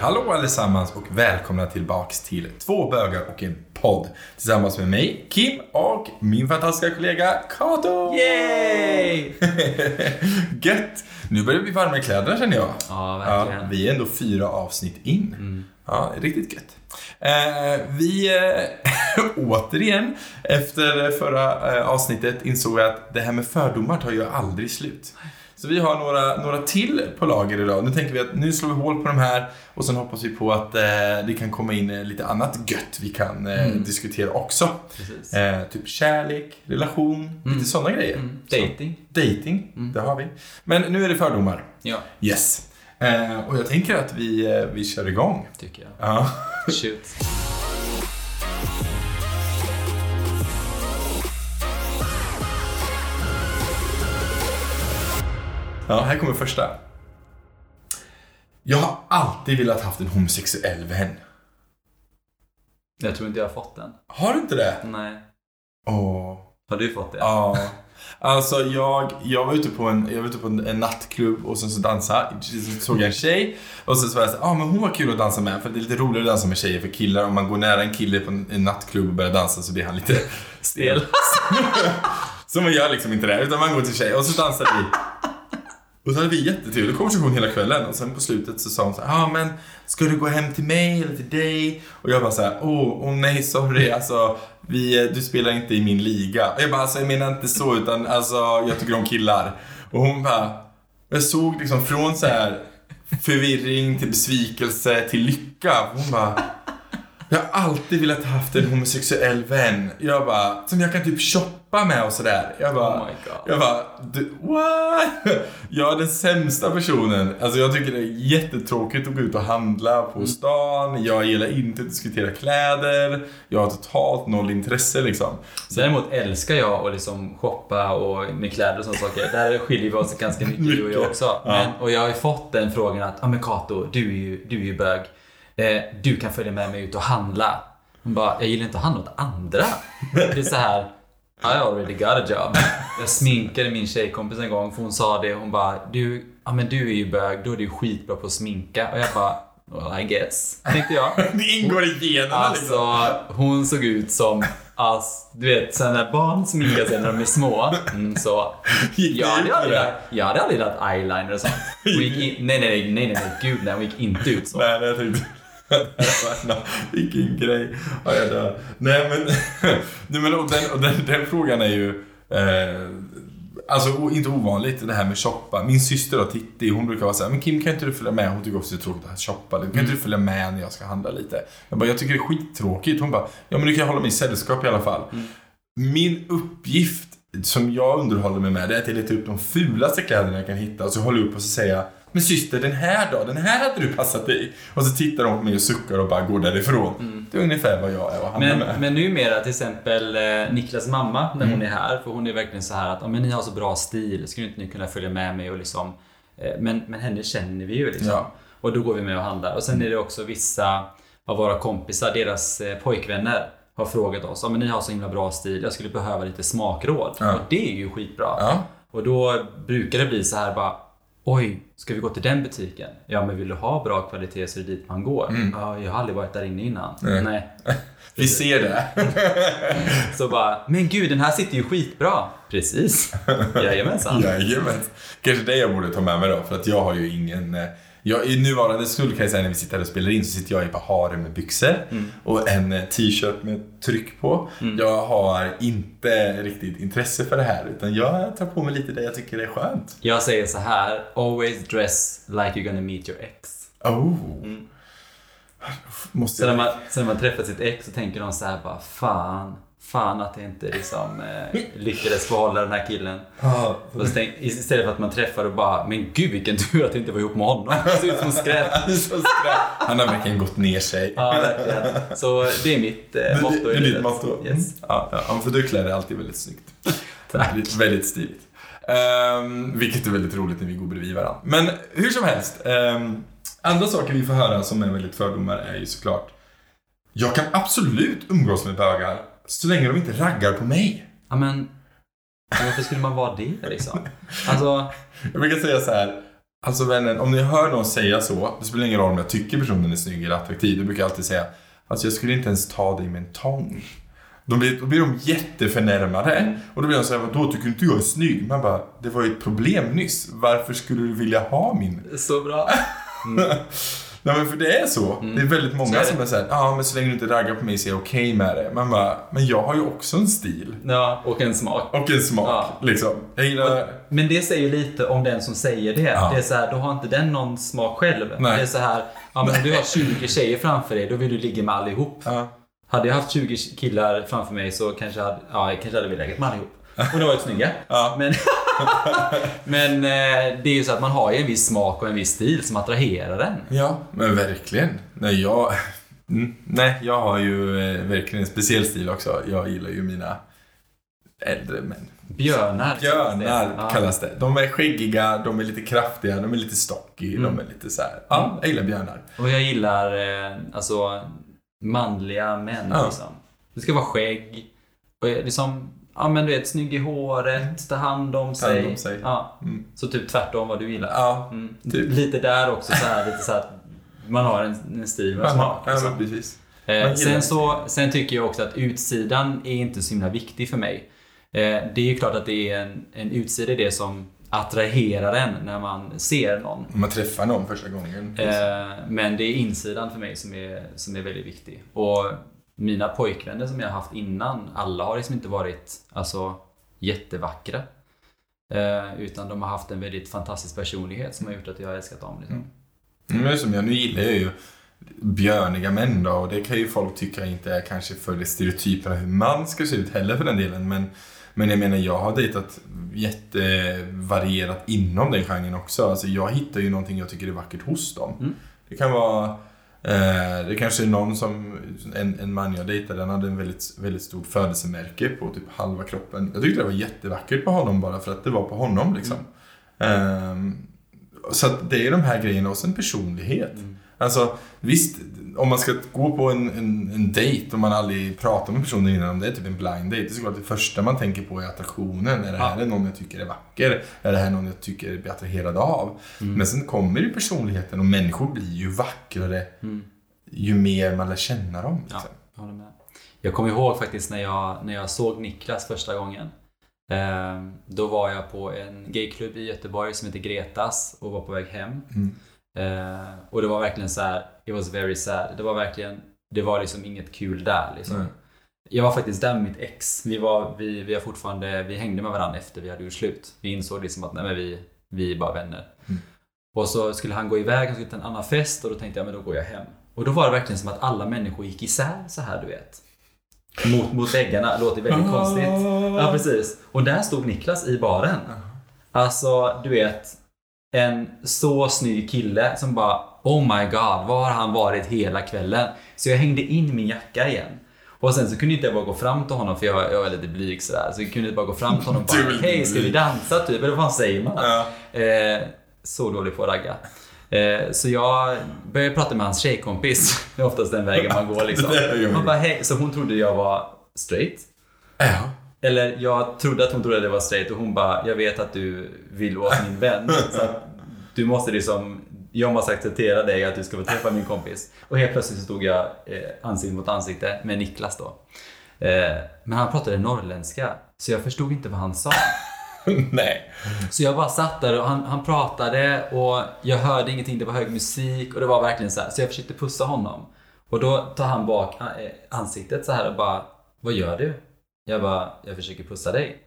Hallå allesammans och välkomna tillbaks till Två bögar och en podd. Tillsammans med mig, Kim och min fantastiska kollega Kato. Yay! Gött! Nu börjar vi varma i kläderna känner jag. Ja, verkligen. vi är ändå fyra avsnitt in. Ja, riktigt gött. Eh, vi, eh, återigen, efter förra eh, avsnittet insåg vi att det här med fördomar tar ju aldrig slut. Så vi har några, några till på lager idag. Nu tänker vi att nu slår vi hål på de här och sen hoppas vi på att eh, det kan komma in eh, lite annat gött vi kan eh, diskutera också. Eh, typ kärlek, relation, lite sådana grejer. Mm. Så, Dating. dating, det har vi. Men nu är det fördomar. Ja, Yes. Eh, och jag tänker att vi, eh, vi kör igång. tycker jag. Ja. Shoot. Ja, här kommer första. Jag har alltid velat haft en homosexuell vän. Jag tror inte jag har fått den. Har du inte det? Nej. Åh. Har du fått det? Ja. Alltså jag, jag var ute på en, jag var ute på en, en nattklubb och sen så dansade, så såg jag en tjej och sen så var jag såhär, ah, men hon var kul att dansa med för det är lite roligare att dansa med tjejer för killar om man går nära en kille på en, en nattklubb och börjar dansa så blir han lite stel. Så man gör liksom inte det utan man går till tjej och så dansar vi. Och så hade vi jättetrevlig konversation hela kvällen och sen på slutet så sa hon så här, ja ah, men ska du gå hem till mig eller till dig? Och jag bara så här, åh, oh, nej sorry alltså, vi, eh, du spelar inte i min liga. Och jag bara, alltså jag menar inte så utan alltså jag tycker om killar. Och hon bara, jag såg liksom från så här förvirring till besvikelse till lycka. Hon bara, jag har alltid velat haft en homosexuell vän. Jag bara, som jag kan typ shoppa med och sådär. Jag bara, Oh jag bara, du, what? Jag är den sämsta personen. Alltså jag tycker det är jättetråkigt att gå ut och handla på stan. Jag gillar inte att diskutera kläder. Jag har totalt noll intresse liksom. Däremot älskar jag att liksom shoppa och med kläder och sådana saker. Där skiljer vi oss ganska mycket, du och jag Mycket. också. Ja. Men, och jag har ju fått den frågan att, ja men Kato, du är ju, du är ju bög. Eh, du kan följa med mig ut och handla. Hon bara, jag gillar inte att handla åt andra. Det är så här, I already got a job. Jag sminkade min tjejkompis en gång för hon sa det. Hon bara, du, ja men du är ju bög, då är du skitbra på att sminka. Och jag bara, well I guess, tänkte jag. Det ingår i generna liksom. Alltså, hon såg ut som, alltså, du vet, sådana där barn sminkar sig när de är små. Mm, så. Jag hade, aldrig, jag hade aldrig lagt eyeliner och sånt. Hon gick in, nej, nej, nej, nej, nej, gud nej, hon gick inte ut så. Nej. Nej, Vilken grej. Ja, jag dör. Nej, men, nej, men och den, och den, den frågan är ju... Eh, alltså inte ovanligt det här med shoppa. Min syster då, Titti, hon brukar vara såhär, men Kim kan inte du följa med? Hon tycker också det är tråkigt att shoppa. Kan inte du följa med när jag ska handla lite? Jag bara, jag tycker det är skittråkigt. Hon bara, ja men du kan hålla mig i sällskap i alla fall. Min uppgift som jag underhåller mig med det är att jag letar upp de fulaste kläderna jag kan hitta och så håller jag upp och så säger jag Men syster, den här då? Den här hade du passat i. Och så tittar de på mig och suckar och bara går därifrån. Det är ungefär vad jag är och handlar Men, med. men numera till exempel eh, Niklas mamma när hon är här, för hon är verkligen så här att om ni har så bra stil, skulle inte ni kunna följa med mig och liksom eh, men, men henne känner vi ju liksom. Ja. Och då går vi med och handlar. Och sen är det också vissa av våra kompisar, deras eh, pojkvänner har frågat oss om ni har så himla bra stil, jag skulle behöva lite smakråd. Ja. Och det är ju skitbra. Ja. Och då brukar det bli så här bara Oj, ska vi gå till den butiken? Ja, men vill du ha bra kvalitet så är det dit man går. Ja, jag har aldrig varit där inne innan. Nej. Nej. Vi ser det. Så bara, men gud den här sitter ju skitbra. Precis. Jajamensan. Jajamän. Kanske det jag borde ta med mig då, för att jag har ju ingen... Jag, I nuvarande stund kan jag säga när vi sitter här och spelar in så sitter jag i harem med byxor och en eh, t-shirt med tryck på. Jag har inte riktigt intresse för det här utan jag tar på mig lite det jag tycker är skönt. Jag säger så här, always dress like you're gonna meet your ex. Oh. Måste Så när man, så när man träffar sitt ex så tänker de så här bara, fan, fan att jag inte liksom eh, lyckades behålla den här killen. Ja, Och så tänk, istället för att man träffar och bara, men gud vilken tur att jag inte var ihop med honom. Det ser ut som skräp. Han har verkligen gått ner sig. Ja, verkligen. Så det är mitt eh, Det- motto det i är ditt motto? Yes. Ja, ja, för du klär dig alltid väldigt snyggt. Tack. Väldigt, väldigt stiligt. Ehm, vilket är väldigt roligt när vi går bredvid varandra. Men hur som helst. ehm, andra saker vi får höra som är väldigt fördomar är ju såklart Jag kan absolut umgås med bögar så länge de inte raggar på mig. Ja, men varför skulle man vara det liksom? Alltså, Jag brukar säga så här. Alltså vännen, om ni hör någon säga så, det spelar ingen roll om jag tycker personen är snygg eller attraktiv. Jag brukar alltid säga, alltså jag skulle inte ens ta dig med en tång. Då blir, då blir de jätteförnärmade. Mm. Och då blir de såhär, vadå tycker inte jag är snygg? Man bara, det var ju ett problem nyss. Varför skulle du vilja ha min? Så bra. Nej men för det är så. Det är väldigt Mm. Många är som är såhär, ja men så länge du inte raggar på mig så är jag okej med det. Man bara, men jag har ju också en stil. Ja, och en smak. Och en smak, Ja. liksom. Jag gillar... Men det säger ju lite om den som säger det. Ja. Det är så här, då har inte den någon smak själv. Nej. Det är så här, ja men om du har 20 tjejer framför dig, då vill du ligga med allihop. Ja. Hade jag haft 20 killar framför mig så kanske jag hade, ja, jag kanske hade velat ligga med allihop. Och det var varit snygga. Ja. Men, men eh, det är ju så att man har ju en viss smak och en viss stil som attraherar en. Ja, men verkligen. Nej, jag... Mm, nej, jag har ju eh, verkligen en speciell stil också. Jag gillar ju mina äldre män. Björnar. Björnar kallas det. De är skäggiga, de är lite kraftiga, de är lite stocky, Mm. de är lite så här. Ja, jag gillar björnar. Och jag gillar eh, alltså manliga män Ja. liksom. Det ska vara skägg. Och liksom, ja men du vet, snygg i håret, ta hand om Ta hand sig. om sig. Ja. Mm. Så typ tvärtom vad du gillar. Ja, Mm. typ. Lite där också så här, lite så här, man har en, en stil med smak. ja, liksom. men precis. Eh, sen, så, sen tycker jag också att utsidan är inte så himla viktig för mig. Eh, det är ju klart att det är en, en utsida i det som attraherar en när man ser någon. Man träffar någon första gången. Eh, men det är insidan för mig som är, som är väldigt viktig. Och mina pojkvänner som jag har haft innan, alla har liksom inte varit alltså, jättevackra. Eh, utan de har haft en väldigt fantastisk personlighet som har gjort att jag har älskat dem. Liksom. Mm, men som jag, nu gillar jag ju björniga män då och det kan ju folk tycka inte är kanske för det stereotyperna hur man ska se ut heller för den delen. Men, men jag menar, jag har dejtat jättevarierat inom den genren också. Alltså jag hittar ju någonting jag tycker är vackert hos dem. Mm. Det kan vara det kanske är någon som, en, en man jag dejtade, han hade en väldigt, väldigt stort födelsemärke på typ halva kroppen. Jag tyckte det var jättevackert på honom bara för att det var på honom liksom. Ehm, så att det är de här grejerna och sen personlighet. Alltså visst, om man ska gå på en, en, en dejt och man aldrig pratar med personen innan, om det är typ en blind date, det är såklart det första man tänker på är attraktionen. Är det här Ja. någon jag tycker är vacker? Är det här någon jag tycker är attraherad av? Men sen kommer ju personligheten och människor blir ju vackrare Mm. ju mer man lär känna dem. Ja, Liksom. jag håller med. Jag kommer ihåg faktiskt när jag, när jag såg Niklas första gången. Eh, då var jag på en gayklubb i Göteborg som heter Gretas och var på väg hem. Mm. Eh, och det var verkligen så här, it was very sad. Det var verkligen, det var liksom inget kul där liksom. Nej. Jag var faktiskt där med mitt ex. Vi, var, vi, vi, har fortfarande, vi hängde med varandra efter vi hade gjort slut. Vi insåg liksom att nej, men vi, vi är bara vänner. Mm. Och så skulle han gå iväg, han skulle till en annan fest och då tänkte jag men då går jag hem. Och då var det verkligen som att alla människor gick isär så här du vet. Mot, mot väggarna, låter väldigt konstigt. Ja precis. Och där stod Niklas i baren. Alltså du vet, en så snygg kille som bara Oh my god, var har han varit hela kvällen? Så jag hängde in min jacka igen. Och sen så kunde inte jag bara gå fram till honom för jag, jag var lite blyg sådär. Så jag kunde inte bara gå fram till honom och bara Hej, ska vi blyg." dansa typ? Eller vad fan säger man? Ja. Eh, så dålig på att ragga. Eh, så jag började prata med hans tjejkompis. Det är oftast den vägen man går liksom. Man bara, hej. Så hon trodde jag var straight. Ja. Eller jag trodde att hon trodde att jag var straight och hon bara, jag vet att du vill åt min vän. Så du måste liksom, jag måste acceptera dig att du ska få träffa min kompis. Och helt plötsligt så stod jag eh, ansikte mot ansikte med Niklas då. Eh, men han pratade norrländska, så jag förstod inte vad han sa. Nej. Så jag bara satt där och han, han pratade och jag hörde ingenting, det var hög musik och det var verkligen så här. Så jag försökte pussa honom. Och då tar han bak eh, ansiktet så här och bara, vad gör du? Jag bara, jag försöker pussa dig.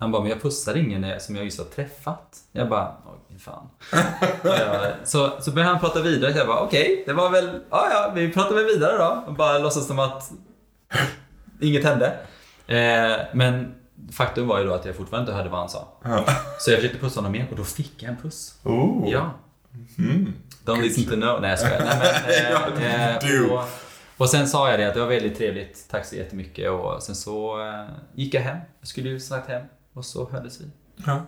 Han bara, men jag pussar ingen som jag just har träffat. Jag bara, åh fan. bara, så, så började han prata vidare. Jag bara, okej, det var väl, ja ja, vi pratar väl vidare då. Och bara låtsas som att inget hände. Eh, men faktum var ju då att jag fortfarande inte hörde vad han sa. Så jag försökte pussa honom mer och då fick jag en puss. Oh. Ja. Mm. Don't listen to no. Nej jag skojar. Nej, men, Ja, eh, eh, och, och sen sa jag det att det var väldigt trevligt. Tack så jättemycket. Och sen så eh, gick jag hem. Jag skulle ju snabbt hem. Och så hördes vi. Ja.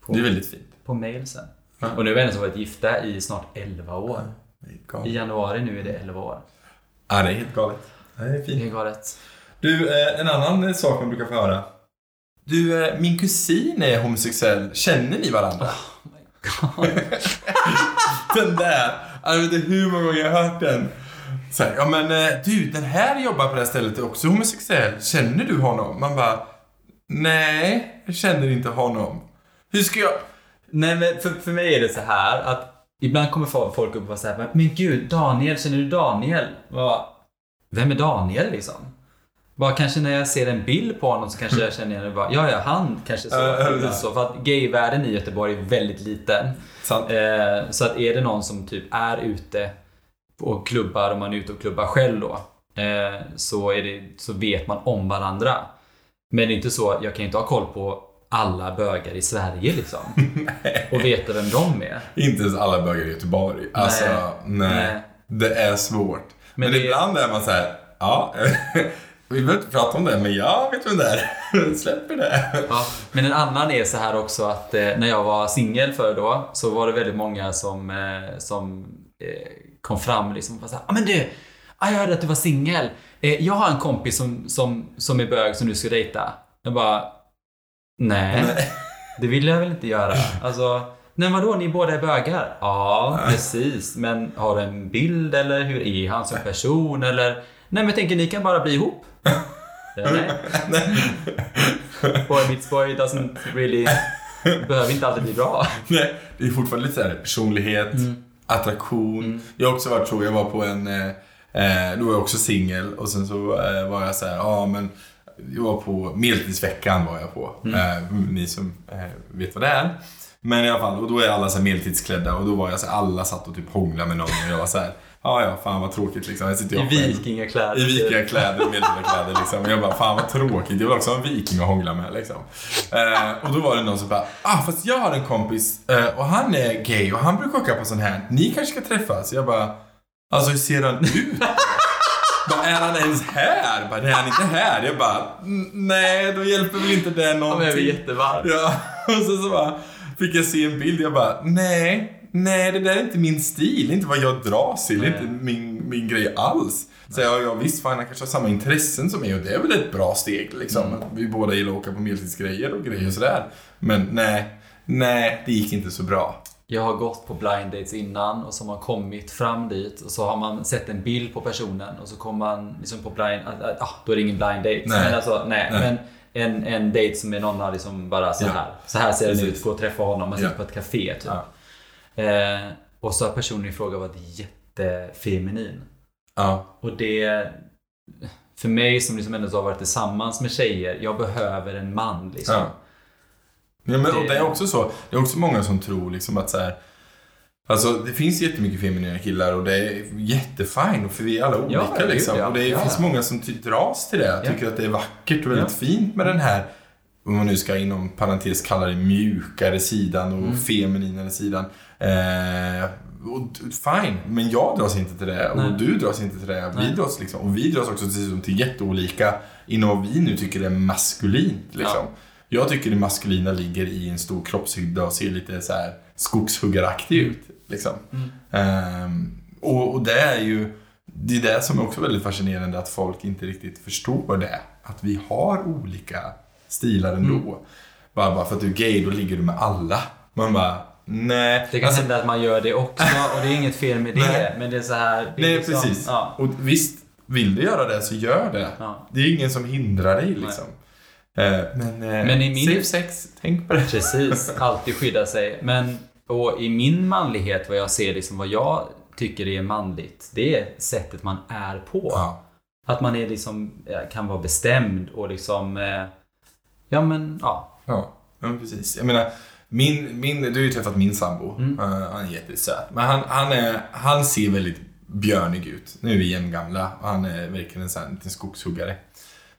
På, Det är väldigt fint. på mail sen. Ja. Och nu är vi ändå varit gifta i snart 11 år. Är I januari nu är det 11 år. Ja, det är helt galet. Ja, Det är fint. Det är galet. Du, eh, en annan eh, sak man brukar få höra. Du, min kusin är homosexuell. Känner ni varandra? den där. Jag vet inte hur många gånger jag har hört den. Så här, ja men eh, du, den här jobbar på det här stället är också homosexuell. Känner du honom? Man bara, nej, jag känner inte honom. Hur ska jag... Nej men för, för mig är det så här att ibland kommer folk upp och säger Men gud, Daniel, känner du Daniel? Bara, Vem är Daniel liksom? Bara kanske när jag ser en bild på honom så kanske jag känner igen bara, ja ja, han kanske så. Uh, så för att gayvärlden i Göteborg är väldigt liten. Eh, så att är det någon som typ är ute och klubbar och man är ute och klubbar själv då. Eh, så, är det, så vet man om varandra. Men det är inte så, jag kan inte ha koll på alla bögar i Sverige liksom. och veta vem de är. Inte ens alla bögar i Göteborg. Alltså, nej. nej. Det är svårt. Men, men det... ibland är man så här, ja. Vi behöver inte prata om det, men jag vet vem det är. Släpper det. Ja, men en annan är så här också att eh, när jag var singel förr då, så var det väldigt många som, eh, som eh, kom fram liksom och var såhär, ah, men du, jag hörde att du var singel. Eh, jag har en kompis som, som, som är bög som du ska dejta. Jag bara, nej, nej. det vill jag väl inte göra. Alltså, Nej vadå, ni båda är bögar? Ja, precis. Men har du en bild eller hur är han som person eller? Nej men jag tänker ni kan bara bli ihop. nej. Boy meets boy doesn't really... Behöver inte alltid bli bra. Nej, det är fortfarande lite såhär personlighet, mm. Attraktion. Mm. Jag har också varit så, jag var på en... Eh, eh då var jag också singel och sen så eh, var jag så här, ja men... Jag var på medeltidsveckan var jag på. Mm. Eh, ni som eh, vet vad det är. Men i alla fall, och då är alla så medeltidsklädda och då var jag så här, alla satt och typ hånglade med någon och jag var så här, ja ja, fan vad tråkigt liksom. Jag sitter I vikingakläder. I vikingakläder, medeltida kläder liksom. Och jag bara, fan vad tråkigt. Jag vill också ha en viking att hångla med liksom. Eh, och då var det någon som bara, ah fast jag har en kompis eh, och han är gay och han brukar åka på sån här. Ni kanske ska träffas? Jag bara, alltså hur ser han ut? Bara, är han ens här? Bara, är han inte här? Jag bara, nej, då hjälper väl inte det någonting. Han är jättevarm. Ja, och så, så bara, fick jag se en bild. Jag bara, nej, nej det där är inte min stil. Inte vad jag dras till. Det är inte min, min grej alls. Så jag, ja, visst, fan, han kanske har samma intressen som mig och det är väl ett bra steg liksom. Mm. Vi båda gillar att åka på medeltidsgrejer och grejer och sådär. Men nej, nej, det gick inte så bra. Jag har gått på blind dates innan och så har man kommit fram dit och så har man sett en bild på personen och så kommer man liksom på blind... Ah, då är det ingen blind date. Nej. Men alltså, nej. nej. Men en, en date som är någon har liksom bara så här. Ja. Så här ser den ut, gå och träffa honom, man sitter ja. på ett café typ. Ja. Eh, och så har personen i fråga varit jättefeminin. Ja. Och det... För mig som liksom ändå har varit tillsammans med tjejer, jag behöver en man liksom. Ja. Ja, men, det... Och det är också så. Det är också många som tror liksom att så här, Alltså det finns jättemycket feminina killar och det är jättefint för vi är alla olika ja, liksom. Ja, och det ja. finns många som dras till det. Tycker att det är vackert och väldigt fint med den här, om man nu ska inom parentes kalla det mjukare sidan och mm. femininare sidan. Eh, och, fine, men jag dras inte till det och Nej. du dras inte till det. Vi dras liksom, och vi dras också till, till jätteolika inom vad vi nu tycker är maskulint. Liksom. Jag tycker det maskulina ligger i en stor kroppshydda och ser lite så här skogshuggaraktig ut. Liksom. Mm. Um, och, och, det är ju det är det som är också väldigt fascinerande att folk inte riktigt förstår det. Att vi har olika stilar ändå. Mm. Bara, bara för att du är gay, då ligger du med alla. Man bara, nej. Det kan alltså, hända att man gör det också och det är inget fel med det. Nej. Men det är så här. Det nej, liksom, precis. Ja. Och visst, vill du göra det så gör det. Ja. Det är ingen som hindrar dig liksom. Eh, men, eh, men i min... safe sex, tänk på det. Precis, alltid skydda sig. Men och i min manlighet, vad jag ser liksom, vad jag tycker är manligt, det är sättet man är på. Ja. Att man är liksom, kan vara bestämd och liksom, eh, ja men, ja. Ja, ja precis. Jag menar, min, min, du har ju träffat min sambo. Mm. Uh, han är jättesöt. Men han, han, är, han ser väldigt björnig ut. Nu är vi jämngamla och han är verkligen en sån här liten skogshuggare.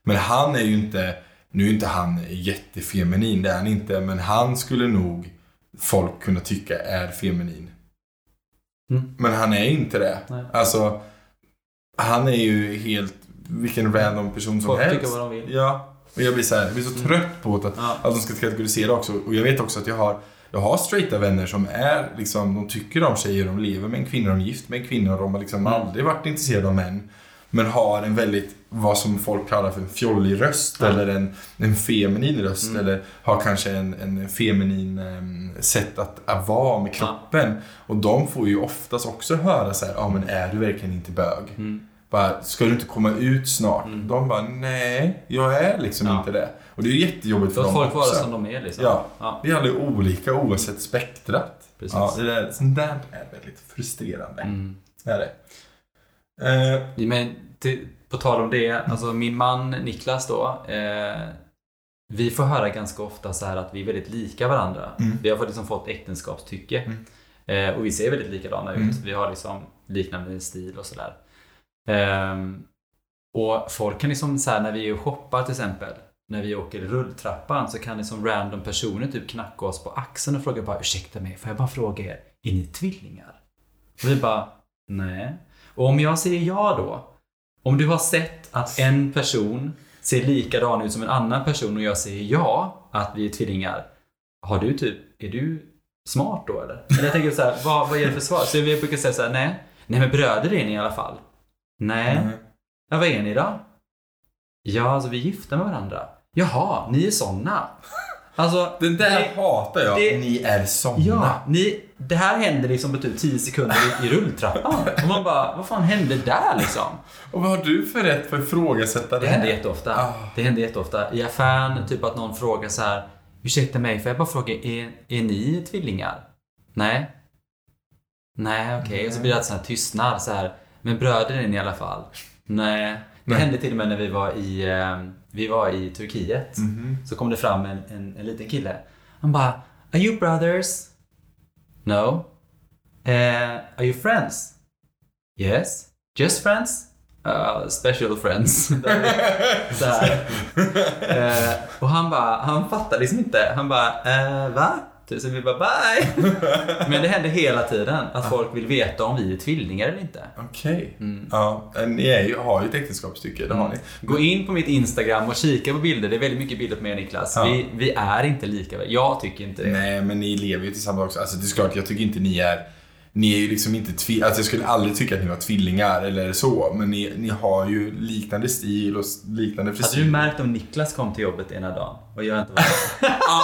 Men han är ju inte, nu är inte han jättefeminin, det är han inte. Men han skulle nog folk kunna tycka är feminin. Mm. Men han är inte det. Nej. Alltså, han är ju helt vilken random person som folk helst. Folk tycker vad de vill. Ja. Och jag blir så här, jag blir så mm. trött på att, ja. att de ska kategorisera också. Och jag vet också att jag har jag har straighta vänner som är liksom, de tycker om tjejer, de lever med en kvinna, de är gift med en kvinna, de har liksom mm. aldrig varit intresserade av män. Men har en väldigt, vad som folk kallar för en fjollig röst Ja. eller en, en feminin röst. Mm. Eller har kanske en, en feminin em, sätt att, att vara med kroppen. Och de får ju oftast också höra så här, ja men är du verkligen inte bög? Mm. Bara, ska du inte komma ut snart? Mm. De bara, nej, jag är liksom Ja. inte det. Och det är jättejobbigt för Låt dem folk vara som de är liksom. Ja. ja. Vi är alla olika oavsett spektrat. Precis. Ja, det där, sånt där är väldigt frustrerande. Mm. Det är det. Eh, Men till, på tal om det, alltså min man Niklas då. Eh, vi får höra ganska ofta så här att vi är väldigt lika varandra. Mm. Vi har liksom fått äktenskapstycke. Mm. Eh, och vi ser väldigt likadana Mm. ut. Vi har liksom liknande stil och sådär. Um, och folk kan liksom så här när vi är och shoppar till exempel. När vi åker rulltrappan så kan liksom random personer typ knacka oss på axeln och fråga bara ursäkta mig, får jag bara fråga er, är ni tvillingar? Och vi bara nej. Och om jag säger ja då, om du har sett att en person ser likadan ut som en annan person och jag säger ja, att vi är tvillingar. Har du typ, är du smart då eller? Eller jag tänker så här, vad, vad är det för svar? Så vi brukar säga så här, nej. Nej men bröder är ni i alla fall. Nej. nej. Ja, vad är ni då? Ja, alltså vi är gifta med varandra. Jaha, ni är såna. Alltså, Den där det- hatar jag. det- Ni är såna. Ja, ni, det här händer liksom på typ 10 sekunder i, i rulltrappan. Och man bara, vad fan hände där liksom? Och vad har du för rätt för att ifrågasätta det, Det händer jätteofta. Ah. Det händer jätteofta. I affären, typ att någon frågar så här. Ursäkta mig, får jag bara fråga, är, är ni tvillingar? Nej. Nej, okej. Och så blir det alltid sån här tystnad så här. Men bröder är ni i alla fall? Nej. Det Nej. hände till och med när vi var i, eh, vi var i Turkiet. Mhm. Så kom det fram en, en, en liten kille. Han bara, Are you brothers? No. Eh, are you friends? Yes. Just friends? Uh, special friends. så här. Eh, och han bara, han fattar liksom inte. Han bara, eh, va? Typ, Så vi bara, bye! Men det händer hela tiden att folk vill veta om vi är tvillingar eller inte. Okej. Mm. Ja, ni är ju, har ju ett äktenskapsstycke, det har ni. Gå in på mitt Instagram och kika på bilder. Det är väldigt mycket bilder på mig och Niklas. Ja. Vi, vi är inte lika. Jag tycker inte det. Nej, men ni lever ju tillsammans också. Alltså det är klart, jag tycker inte ni är... Ni är ju liksom inte tvillingar. Alltså jag skulle aldrig tycka att ni var tvillingar eller så. Men ni, ni har ju liknande stil och liknande frisyr. Hade du märkt om Niklas kom till jobbet ena dagen och jag inte var? Ja,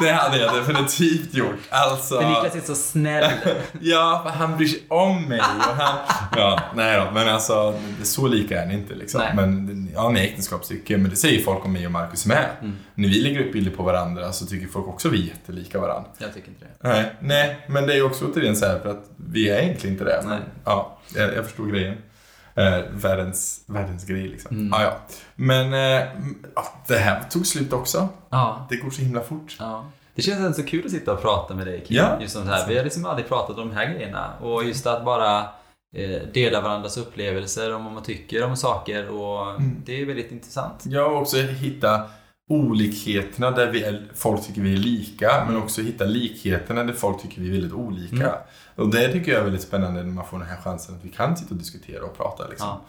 det hade jag definitivt gjort. Alltså... För Niklas är så snäll. Ja, för han bryr sig om mig. Och han, ja, nej då, men alltså så lika är ni inte liksom. Nej. Men ja, ni är äktenskapsstycke, men det säger folk om mig och Marcus med. Mm. När vi lägger upp bilder på varandra så tycker folk också vi är jättelika varandra. Jag tycker inte det. Nej, nej, men det är ju också återigen så här för att vi är egentligen inte det. Men, Nej. ja, jag, jag förstår grejen. Eh, världens, världens grej liksom. Mm. Ja, ja. Men eh, ja, det här tog slut också. Ja. Det går så himla fort. ja. Det känns ändå så kul att sitta och prata med dig Kim. Ja. Just sånt här. Vi har liksom aldrig pratat om de här grejerna. Och just att bara eh, dela varandras upplevelser om vad man tycker om saker. Och Mm. Det är väldigt intressant. Jag har också hitta olikheterna där vi är, folk tycker vi är lika, men också hitta likheterna där folk tycker vi är väldigt olika. Mm. Och det tycker jag är väldigt spännande när man får den här chansen att vi kan sitta och diskutera och prata. Liksom. Ja.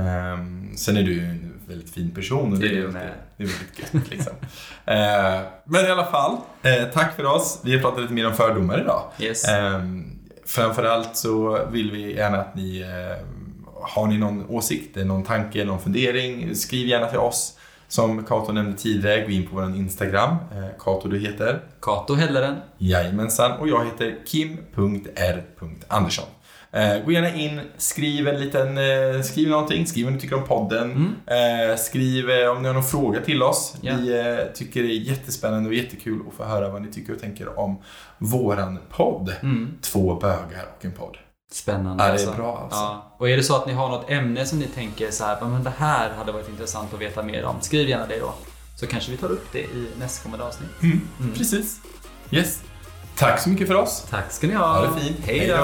Ehm, sen är du ju en väldigt fin person och Det det, är med. det är väldigt gött. Liksom. Ehm, men i alla fall, eh, tack för oss. Vi har pratat lite mer om fördomar idag. Yes. Ehm, framförallt så vill vi gärna att ni eh, har ni någon åsikt, någon tanke, någon fundering, skriv gärna till oss. Som Kato nämnde tidigare, gå in på vår Instagram. Eh, Kato du heter. Kato Helleren. Jajamensan. Och jag heter kim.r.andersson. Eh, gå gärna in, skriv en liten, eh, skriv någonting, skriv vad ni tycker om podden. Eh, skriv om ni har någon fråga till oss. Ja. Vi tycker det är jättespännande och jättekul att få höra vad ni tycker och tänker om våran podd. Mm. Två bögar och en podd. Spännande Ja, det är alltså. bra alltså. Ja. Och är det så att ni har något ämne som ni tänker så här, "Ja, men det här hade varit intressant att veta mer om. Skriv gärna det då. Så kanske vi tar upp det i nästkommande avsnitt. Mm, Mm. Precis. Yes. Tack så mycket för oss. Tack ska ni ha. Ha det fint. Hej då.